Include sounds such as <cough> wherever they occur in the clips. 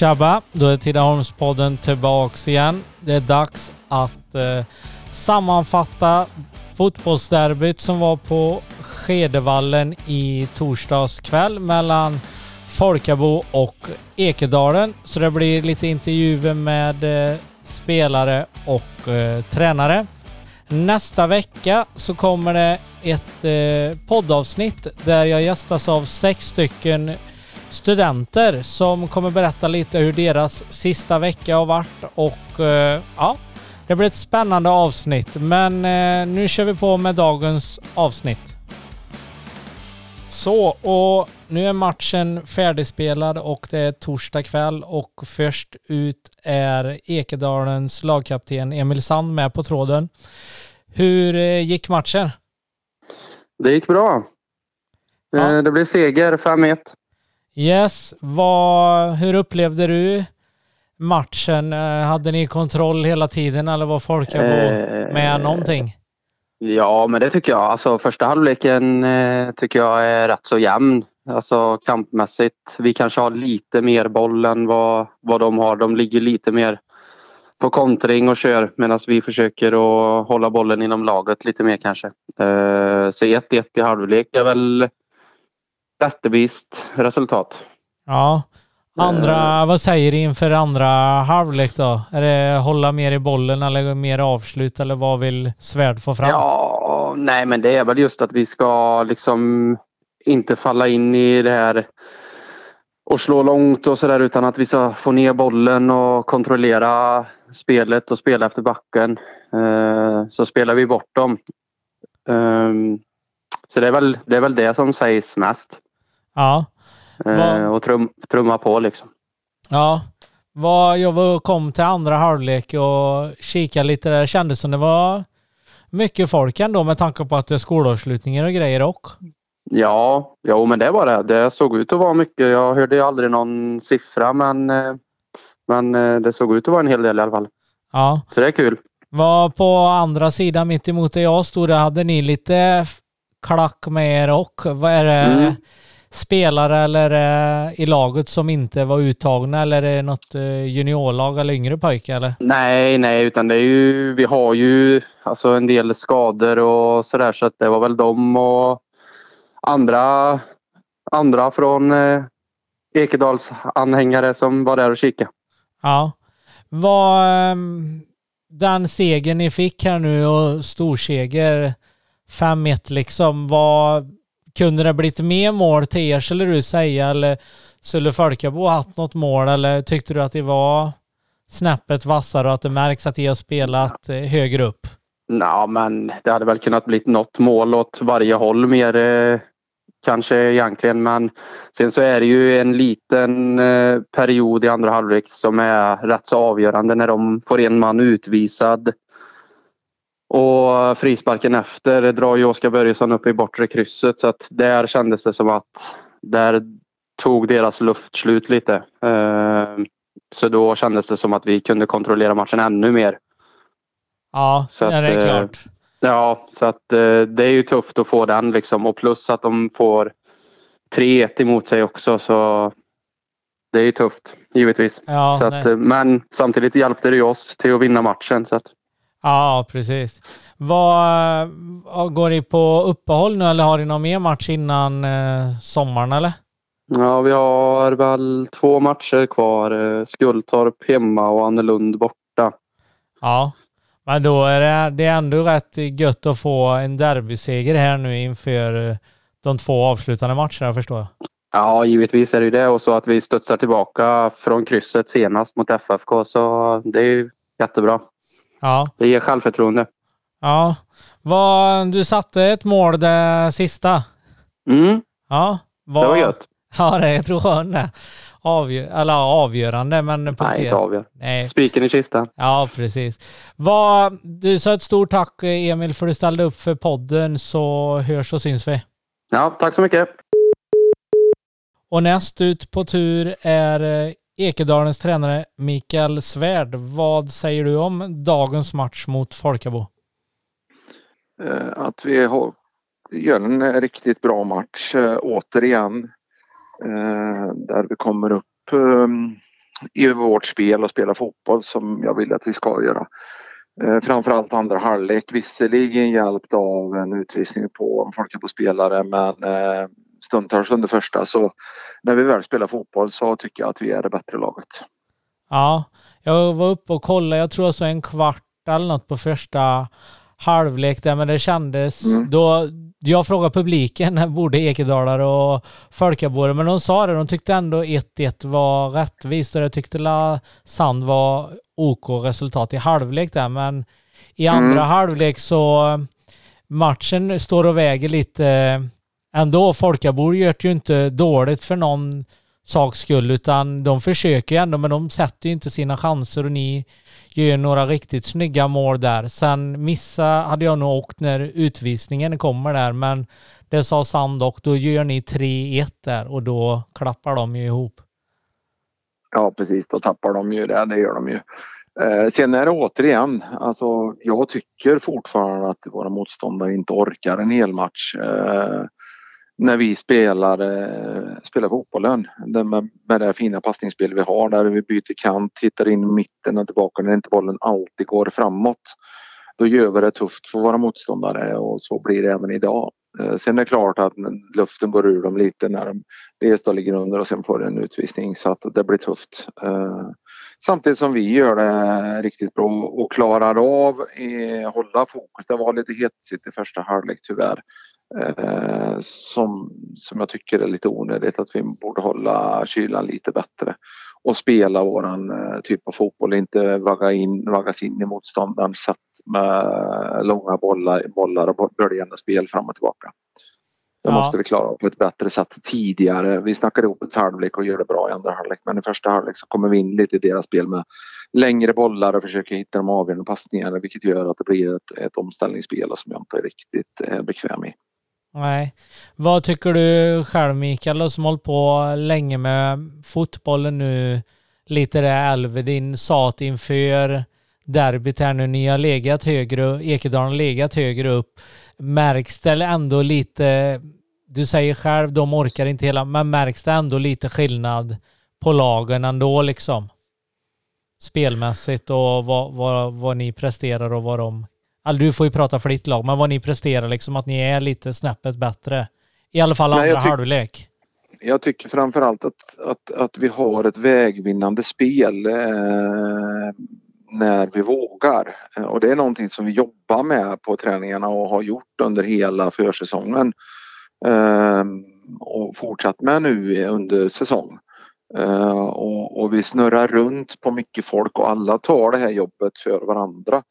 Tjabba! Då är Tidaholmspodden tillbaks igen. Det är dags att eh, sammanfatta fotbollsderbyt som var på Skedevallen i torsdags kväll mellan Folkabo och Ekedalen. Så det blir lite intervjuer med eh, spelare och eh, tränare. Nästa vecka så kommer det ett eh, poddavsnitt där jag gästas av sex stycken studenter som kommer berätta lite hur deras sista vecka har varit och eh, ja, det blir ett spännande avsnitt. Men eh, nu kör vi på med dagens avsnitt. Så, och nu är matchen färdigspelad och det är torsdag kväll och först ut är Ekedalens lagkapten Emil Sand med på tråden. Hur eh, gick matchen? Det gick bra. Ja. Det blev seger 5-1. Yes, vad, hur upplevde du matchen? Eh, Hade ni kontroll hela tiden eller var Folkabo Eh, med någonting? Ja, men det tycker jag. Alltså, första halvleken eh, tycker jag är rätt så jämn. Alltså kampmässigt. Vi kanske har lite mer boll än vad, vad de har. De ligger lite mer på kontring och kör medan vi försöker att hålla bollen inom laget lite mer kanske. Eh, så 1-1 i halvlek är väl rättvist resultat. Ja. Andra, Eh. vad säger du inför andra halvlek då? Är det hålla mer i bollen eller mer avslut eller vad vill Svärd få fram? Ja, nej men det är väl just att vi ska liksom inte falla in i det här och slå långt och sådär utan att vi ska få ner bollen och kontrollera spelet och spela efter backen. Eh, Så spelar vi bort dem. Ehm, Så det är väl det, är väl det som sägs mest. Ja. Eh, Vad- Och trum, trumma på liksom. Ja. Vad, jag var, kom till andra halvlek och kikade lite där. Det kändes som det var mycket folk ändå med tanke på att det är skolavslutningar och grejer och. Ja, jo men det var det. Det såg ut att vara mycket. Jag hörde ju aldrig någon siffra men, eh, men eh, det såg ut att vara en hel del i alla fall. Ja. Så det är kul. Var på andra sidan mitt emot där jag stod, där hade ni lite klack med er och vad är det? Mm. Spelare eller eh, i laget som inte var uttagna eller är det något eh, juniorlag eller yngre pojkar eller? Nej, nej, utan det är ju, vi har ju alltså en del skador och sådär så att det var väl de och andra, andra från eh, Ekedals anhängare som var där och kikade. Ja. Vad ehm, den segern ni fick här nu och storseger 5-1 liksom, vad kunde det blivit mer mål till er skulle du säga eller skulle Folkabo haft något mål eller tyckte du att det var snäppet vassare och att det märks att de har spelat eh, högre upp? Ja, men det hade väl kunnat bli något mål åt varje håll mer eh, kanske egentligen. Men sen så är det ju en liten eh, period i andra halvlek som är rätt så avgörande när de får en man utvisad. Och frisparken efter drar ju Oskar Börjesson upp i bortre krysset så att där kändes det som att där tog deras luft slut lite. Eh, så då kändes det som att vi kunde kontrollera matchen ännu mer. Ja, Så ja, att, det är eh, klart. Ja, så att eh, det är ju tufft att få den liksom och plus att de får 3-1 emot sig också så det är ju tufft givetvis. Ja, så att, men samtidigt hjälpte det ju oss till att vinna matchen. Så att, ja precis. Vad, går ni på uppehåll nu eller har ni någon mer match innan eh, sommaren eller? ja, vi har väl två matcher kvar. eh, Skultorp hemma och Annelund borta. Ja, men då är det, det är ändå rätt gött att få en derbyseger här nu inför eh, de två avslutande matcherna förstår jag. Ja, givetvis är det ju det och så att vi studsar tillbaka från krysset senast mot FFK så det är ju jättebra. Ja, Det ger självförtroende. ja. Vad, du satte ett mål det sista. Mm, Ja, det var gött. Ja, det jag tror jag det. Avgör, eller avgörande, men Nej, punkter- inte avgör. Nej, Spiken i kistan. Ja, precis. Vad, du sa ett stort tack Emil för att du ställde upp för podden så hörs och syns vi. Ja, tack så mycket. Och näst ut på tur är Ekedalens tränare Mikael Svärd. Vad säger du om dagens match mot Folkabo? Eh, att vi har, gör en eh, riktigt bra match eh, återigen. Där vi kommer upp ehm, i vårt spel och spelar fotboll som jag vill att vi ska göra. Framförallt andra halvlek, visserligen hjälpt av en utvisning på en folkfotbollsspelare men stundtals under första så när vi väl spelar fotboll så tycker jag att vi är det bättre laget. Ja, jag var uppe och kollade, jag tror jag så en kvart eller något på första halvlek där, men det kändes mm. då, jag frågade publiken, <laughs> både Ekedalare och Folkabore, men de sa det, de tyckte ändå 1-1 var rättvist och det tyckte La Sand var OK resultat i halvlek där, men i andra mm. halvlek så matchen står och väger lite ändå. Folkabor gör det ju inte dåligt för någon saks skull, utan de försöker ju ändå, men de sätter ju inte sina chanser och ni gör några riktigt snygga mål där. Sen missa hade jag nog åkt när utvisningen kommer där, men det sa Sand och då gör ni 3-1 där och då klappar de ju ihop. Ja precis, då tappar de ju det, det gör de ju. Eh, sen är det återigen, alltså jag tycker fortfarande att våra motståndare inte orkar en hel match. Eh, när vi spelar, eh, spelar fotbollen med, med det fina passningsspel vi har där vi byter kant, hittar in i mitten och tillbaka när inte bollen alltid går framåt. Då gör vi det tufft för våra motståndare och så blir det även idag. Eh, sen är det klart att luften går ur dem lite när de dels då ligger under och sen får en utvisning så att det blir tufft. Eh, samtidigt som vi gör det riktigt bra och klarar av att hålla fokus. Det var lite hetsigt i första halvlek tyvärr. Eh, som, som jag tycker är lite onödigt att vi borde hålla kylan lite bättre och spela våran eh, typ av fotboll, inte vagga in, vaggas in i motståndaren satt med långa bollar, bollar och böljande spel fram och tillbaka. Det ja. måste vi klara på ett bättre sätt tidigare. Vi snackar ihop ett halvlek och gör det bra i andra halvlek men i första halvlek så kommer vi in lite i deras spel med längre bollar och försöker hitta de avgörande passningarna vilket gör att det blir ett, ett omställningsspel som jag inte är riktigt eh, bekväm i. Nej. Vad tycker du själv Mikael, som hållit på länge med fotbollen nu, lite det Elvedin sa att inför derbyt här nu, ni har legat högre, Ekedalen har legat högre upp. Märks det ändå lite, du säger själv, de orkar inte hela, men märks det ändå lite skillnad på lagen ändå liksom? Spelmässigt och vad, vad, vad ni presterar och vad de Alltså, du får ju prata för ditt lag, men vad ni presterar, liksom att ni är lite snäppet bättre. I alla fall andra Nej, halvlek. Jag tycker framförallt att, att, att vi har ett vägvinnande spel eh, när vi vågar. Och det är någonting som vi jobbar med på träningarna och har gjort under hela försäsongen. Eh, och fortsatt med nu under säsong. Uh, och, och, vi snurrar runt på mycket folk och alla tar det här jobbet för varandra.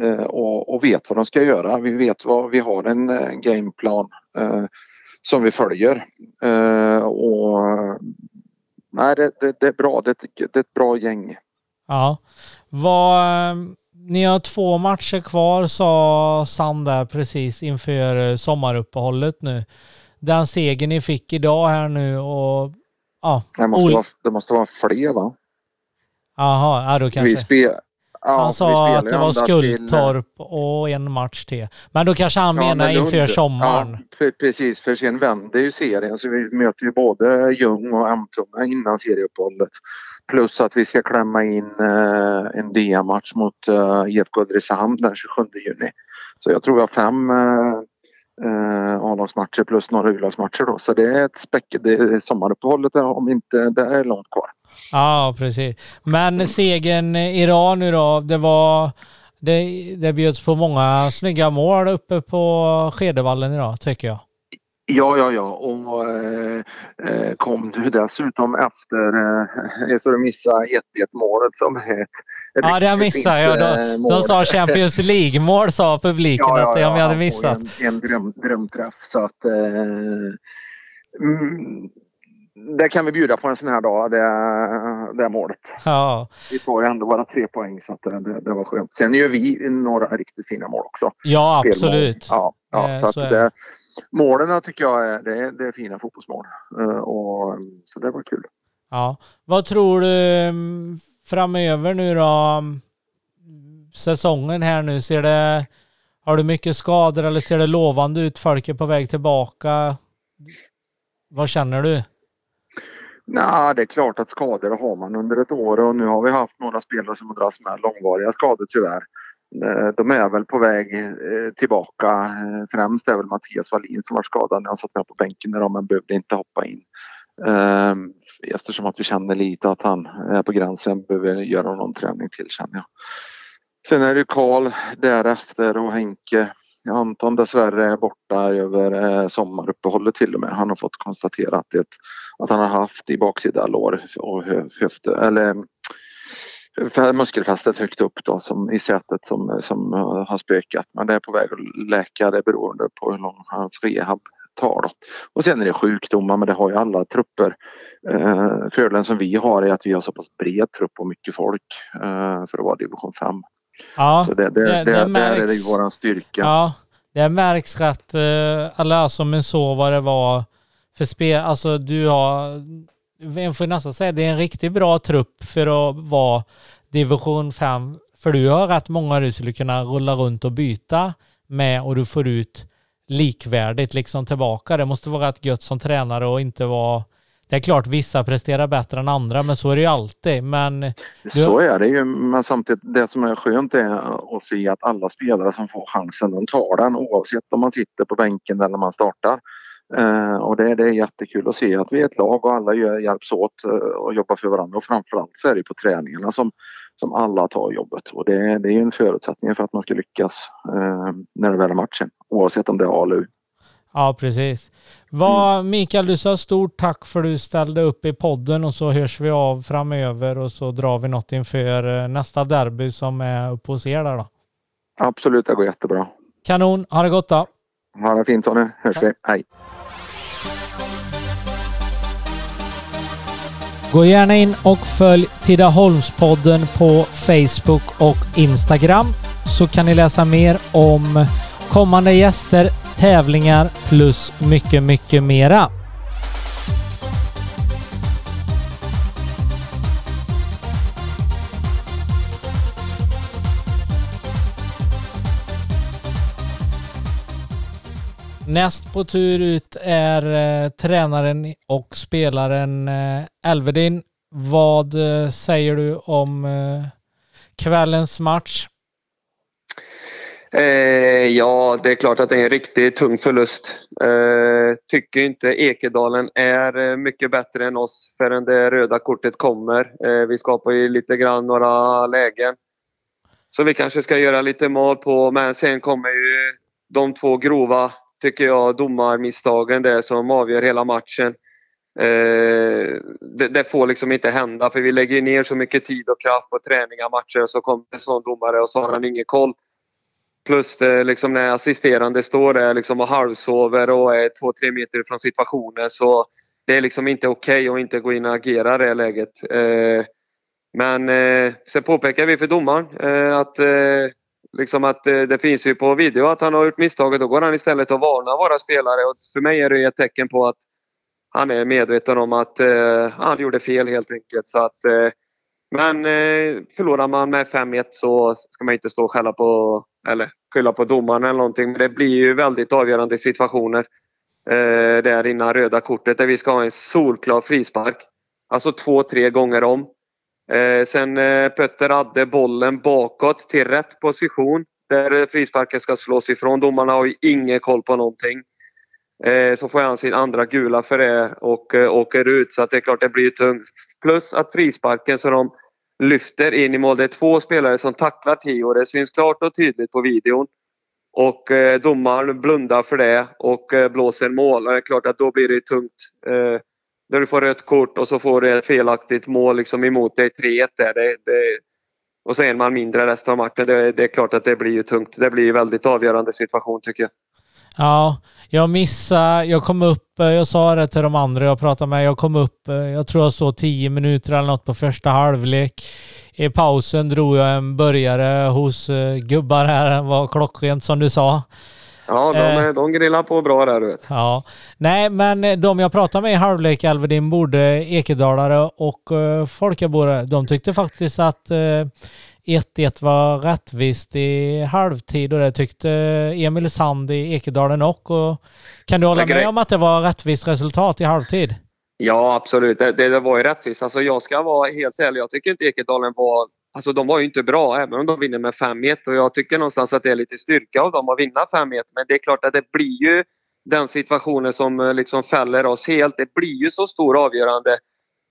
Eh, och, och, vet vad de ska göra. Vi vet vad vi har en, eh, gameplan eh, som vi följer. Och nej, det, det, det, är bra. Det, det är ett bra gäng. Ja. Vad, ni har två matcher kvar sa Sand där precis inför sommaruppehållet nu. Den seger ni fick idag här nu och ja. Det måste, vara, det måste vara fler va? Jaha, ja då kanske. Vi, spel, Ja, han sa att det var Skultorp till... och en match till. Men då kanske han ja, menar inför sommaren. Ja, precis, för sen vänder ju serien så vi möter ju både Ljung och Emtunga innan serieuppehållet. Plus att vi ska klämma in uh, en DM-match mot uh, IFK Ulricehamn den 27 juni. Så jag tror vi har fem uh, uh, A-lagsmatcher plus några U-lagsmatcher då. Så det är ett späck, det är sommaruppehållet om inte det är långt kvar. Ja, precis. Men segern Iran nu då, det var... Det, det bjöds på många snygga mål uppe på Skedevallen idag, tycker jag. Ja, ja, ja. Och eh, eh kom du dessutom efter eh, så du missade 1-1 målet som är Ja, det missade jag. De, eh, de sa Champions League-mål sa publiken ja, ja, att jag hade missat. En, en dröm, drömträff. Så att, eh, mm, det kan vi bjuda på en sån här dag, det, det målet. Ja. Vi får ju ändå bara tre poäng så att det, det var skönt. Sen gör vi några riktigt fina mål också. Ja, absolut. Ja, ja, eh, så, så att det, målen tycker jag är, det, det är fina fotbollsmål. Uh, och, så det var kul. Ja. Vad tror du mm, framöver nu då? Säsongen här nu, ser det... Har du mycket skador eller ser det lovande ut? Folk är på väg tillbaka. Vad känner du? Nej, det är klart att skador har man under ett år och nu har vi haft några spelare som har dragits med långvariga skador tyvärr. Eh, de är väl på väg eh, tillbaka. Eh, främst är väl Mattias Wallin som var skadad när han satt med på bänken idag men behövde inte hoppa in. Ehm, eftersom att vi känner lite att han är på gränsen behöver göra någon träning till känner jag. Sen är det Karl därefter och Henke. Anton dessvärre är borta över eh, sommaruppehållet till och med. Han har fått konstaterat det, att han har haft i baksida lår och höft, eller muskelfästet högt upp då som i sätet som, som eh, har spökat. Men det är på väg att läka det beroende på hur lång hans rehab tar. Då. Och sen är det sjukdomar men det har ju alla trupper. Eh, fördelen som vi har är att vi har så pass bred trupp och mycket folk eh, för att vara division 5. Ja, så det, det, det, det märks, där är det våran styrka. Ja, det märks rätt, eh, alla som en så vad det var för spel, alltså du har en får nästan säga det är en riktigt bra trupp för att vara division 5. För du har rätt många du skulle kunna rulla runt och byta med och du får ut likvärdigt liksom tillbaka. Det måste vara rätt gött som tränare och inte vara det är klart vissa presterar bättre än andra men så är det ju alltid. Men du... Så är det ju men samtidigt det som är skönt är att se att alla spelare som får chansen de tar den oavsett om man sitter på bänken eller man startar. Eh, och det, det, är jättekul att se att vi är ett lag och alla gör, hjälps åt eh, och jobbar för varandra och framförallt så är det på träningarna som, som alla tar jobbet och det, det är en förutsättning för att man ska lyckas eh, när det väl är matchen oavsett om det är A eller U. Ja, precis. Vad. Mikael, du sa stort tack för att du ställde upp i podden och så hörs vi av framöver och så drar vi något inför eh, nästa derby som är uppe hos er där då. Absolut, det går jättebra. Kanon, ha det gott då. Ha det fint Tony, hörs vi. Hej. Gå gärna in och följ Tidaholmspodden på Facebook och Instagram så kan ni läsa mer om kommande gäster, tävlingar plus mycket, mycket mera. Näst på tur ut är eh, tränaren och spelaren eh, Elvedin. Vad eh, säger du om eh, kvällens match? Eh, ja, det är klart att det är en riktigt tung förlust. Eh, tycker inte Ekedalen är eh, mycket bättre än oss förrän det röda kortet kommer. Eh, vi skapar ju lite grann några lägen. Så vi kanske ska göra lite mål på, men sen kommer ju de två grova tycker jag, domarmisstagen där som avgör hela matchen. Eh, det, det, får liksom inte hända för vi lägger ner så mycket tid och kraft på träningar, matcher och så kommer en sån domare och så har han ingen koll. Plus det, liksom när assisterande står där liksom och halvsover och är två, tre meter från situationen så det är liksom inte okej okay att inte gå in och agera i det läget. Eh, men eh, sen påpekar vi för domaren eh, att eh, Liksom att eh, det finns ju på video att han har gjort misstaget. Då går han istället och varnar våra spelare. Och för mig är det ett tecken på att han är medveten om att eh, han gjorde fel helt enkelt. Så att, eh, men eh, förlorar man med 5-1 så ska man inte stå och skälla på eller skylla på domaren eller någonting. Men det blir ju väldigt avgörande situationer eh, där innan röda kortet där vi ska ha en solklar frispark. Alltså två, tre gånger om. Eh, sen eh, Pötter hade bollen bakåt till rätt position där eh, frisparken ska slås ifrån. Domarna har ju ingen koll på någonting. Eh, så får han sin andra gula för det och eh, åker ut så att det är klart det blir tungt. Plus att frisparken så de lyfter in i mål. Det är två spelare som tacklar Tio. Det syns klart och tydligt på videon. Och eh, domaren blundar för det och eh, blåser mål. Och det är klart att då blir det tungt. Eh, du får rött kort och så får du ett felaktigt mål liksom emot dig 3-1 där. Det, det, och så är man mindre resten av matchen. Det, det, är klart att det blir ju tungt. Det blir ju väldigt avgörande situation tycker jag. Ja, jag missade, jag kom upp, eh, jag sa det till de andra jag pratade med, jag kom upp, eh, jag tror jag såg tio minuter eller något på första halvlek. I pausen drog jag en börjare hos eh, gubbar här, var klockrent som du sa. Ja, de, eh, de grillar på bra där du vet. Ja. Nej, men de jag pratade med i halvlek, Alvedin, både Ekedalare och uh, Folkabore, de tyckte faktiskt att eh, 1-1 var rättvist i halvtid och det tyckte Emil Sand i Ekedalen och, och Kan du hålla med om att det var rättvist resultat i halvtid? Ja, absolut. Det, det, det var ju rättvist. Alltså, jag ska vara helt ärlig. Jag tycker inte Ekedalen var... Alltså de var ju inte bra även om de vinner med 5-1 och jag tycker någonstans att det är lite styrka av dem att vinna 5-1. Men det är klart att det blir ju den situationen som eh, liksom fäller oss helt. Det blir ju så stor avgörande.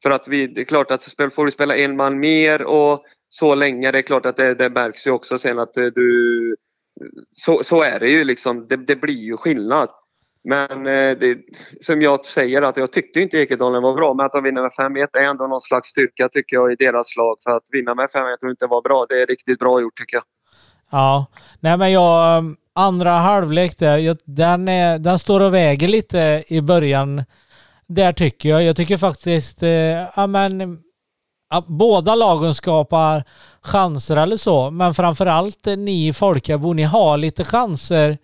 För att vi, det är klart att får du spela en man mer och så länge, det är klart att det, det märks ju också sen att eh, du... Så, så är det ju liksom. Det, det blir ju skillnad. Men eh, det, som jag säger att jag tyckte inte Ekedalen var bra men att de vinner med 5-1 är ändå någon slags styrka tycker jag i deras lag. För att vinna med 5-1 och inte vara bra, det är riktigt bra gjort tycker jag. Ja, nej men jag, mm, andra halvlek där, den, är, den står och väger lite i början. Där tycker jag. Jag tycker faktiskt, eh, men, båda lagen skapar chanser eller så. Men framförallt ni i Folkabo, ni har lite chanser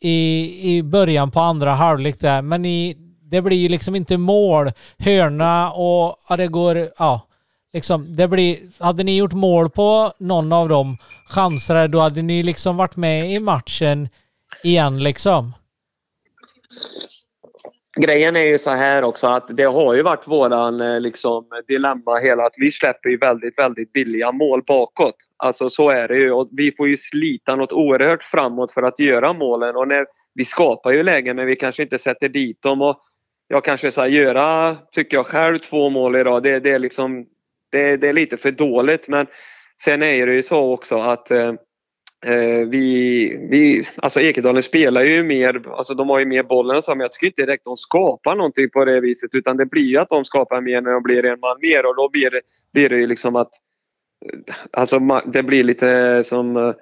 i, i början på andra halvlek där. Men ni, det blir ju liksom inte mål. Hörna och ja, det går, ja. Liksom, det blir, hade ni gjort mål på någon av de chanserna då hade ni liksom varit med i matchen igen liksom grejen är ju så här också att det har ju varit våran eh, liksom, dilemma hela att vi släpper ju väldigt, väldigt billiga mål bakåt. Alltså så är det ju och vi får ju slita något oerhört framåt för att göra målen och när, vi skapar ju lägen men vi kanske inte sätter dit dem och jag kanske så här, göra, tycker jag själv, två mål idag. Det, det är liksom det, det, är lite för dåligt men sen är det ju så också att Eh, Eh, vi, vi, alltså Ekedalen spelar ju mer, alltså de har ju mer bollen och så, men jag tycker inte direkt de skapar någonting på det viset utan det blir ju att de skapar mer när de blir en man mer och då blir det, blir det ju liksom att eh, Alltså det blir lite som eh,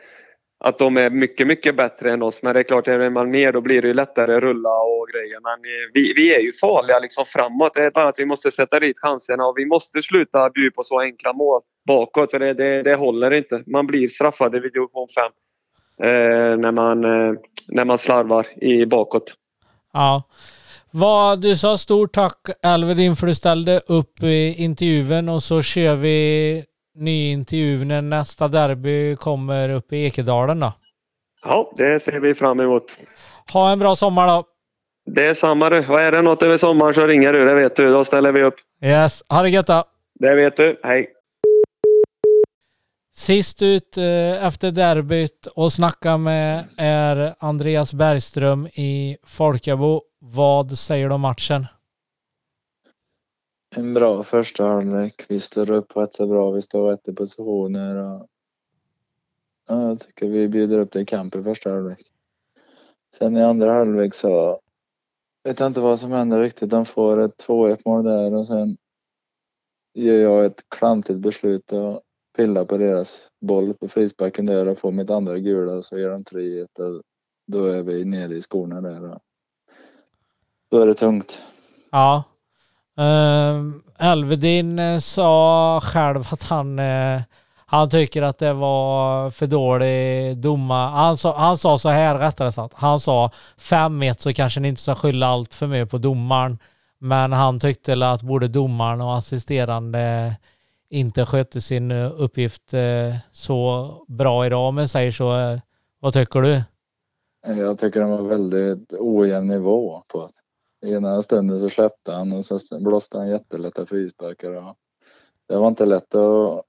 att de är mycket, mycket bättre än oss. Men det är klart, är man mer då blir det ju lättare rulla och grejer. Men eh, vi, vi är ju farliga liksom framåt. Det är bara att vi måste sätta dit chanserna och vi måste sluta bjuda på så enkla mål bakåt. För det, det, det håller inte. Man blir straffad i division 5 eh, när, man, eh, när man slarvar i bakåt. Ja. Vad, du sa stort tack Elvedin för att du ställde upp i intervjun och så kör vi ny intervju när nästa derby kommer upp i Ekedalen då. Ja, det ser vi fram emot. Ha en bra sommar då. Det är samma du. Och är det något över sommaren så ringer du, det vet du. Då ställer vi upp. Yes, ha det gött då. Det vet du. Hej. Sist ut eh, efter derbyt och snacka med är Andreas Bergström i Folkabo. Vad säger du om matchen? En bra första halvlek. Vi står upp rätt så bra. Vi står rätt i positioner. Och... Ja, jag tycker vi bjuder upp det i kamp i första halvlek. Sen i andra halvlek så vet jag inte vad som händer riktigt. De får ett 2-1 mål där och sen gör jag ett klantigt beslut och pillar på deras boll på frisparken där och får mitt andra gula och så gör de 3-1 då är vi nere i skorna där. Och då är det tungt. Ja. Uh, Elvedin eh, sa själv att han, uh, han tycker att det var för dålig domar. Han sa, han sa så här rättare sagt. Han sa 5-1 så kanske ni inte ska skylla allt för mycket på domaren. Men han tyckte att både domaren och assisterande inte skötte sin eh, uppgift så bra idag om jag säger så. Vad tycker du? Jag tycker den var väldigt ojämn nivå på det. Ena stunden så släppte han och sen blåste han jättelätta frisparkar. Det var inte lätt att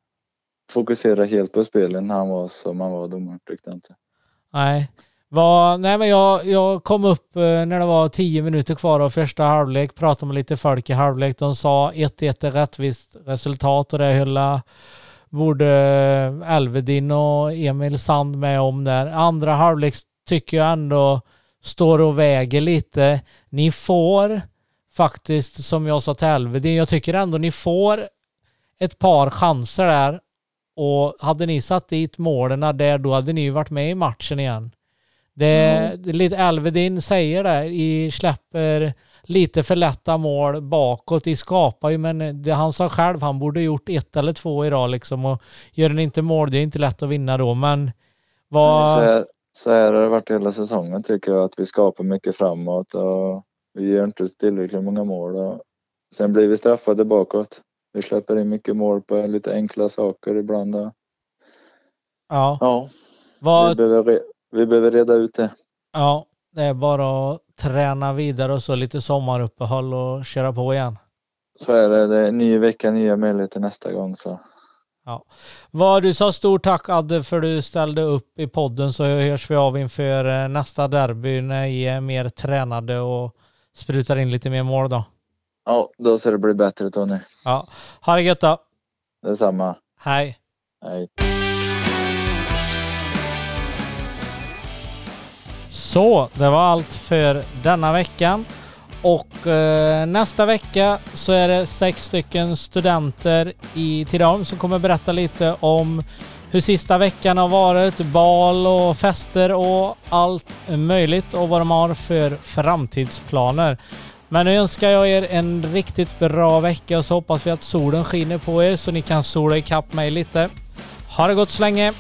fokusera helt på spelen när han var som han var domaren tyckte jag inte. Nej. Var, nej men jag, jag kom upp eh, när det var tio minuter kvar av första halvlek, pratade med lite folk i halvlek. De sa 1-1 är rättvist resultat och det höll både eh, Elvedin och Emil Sand med om där. Andra halvlek tycker jag ändå står och väger lite. Ni får faktiskt, som jag sa till Elvedin, jag tycker ändå ni får ett par chanser där och hade ni satt dit målen där, då hade ni varit med i matchen igen. Det, mm. det lite Elvedin säger det, i släpper lite för lätta mål bakåt. De skapar ju, men det, han sa själv, han borde gjort ett eller två idag liksom och gör den inte mål, det är inte lätt att vinna då, men vad... Så här har det varit hela säsongen tycker jag att vi skapar mycket framåt och vi gör inte tillräckligt många mål. Och sen blir vi straffade bakåt. Vi släpper in mycket mål på lite enkla saker ibland. Och... Ja. ja. Vad... Vi, behöver, vi behöver reda ut det. Ja, det är bara att träna vidare och så lite sommaruppehåll och köra på igen. så är det. Det är ny vecka, nya möjligheter nästa gång. Så. Vad du sa stort tack Adde för du ställde upp i podden så hörs vi av inför eh, nästa derby när vi är mer tränade och sprutar in lite mer mål då. Ja, då ska det bli bättre Tony. Ja, ha det gött då. Detsamma. Hej. Hej. Så, det var allt för denna veckan. Och eh, nästa vecka så är det sex stycken studenter i Tidaholm som kommer berätta lite om hur sista veckan har varit, bal och fester och allt möjligt och vad de har för framtidsplaner. Men nu önskar jag er en riktigt bra vecka och så hoppas vi att solen skiner på er så ni kan sola ikapp mig lite. Ha det gott så länge!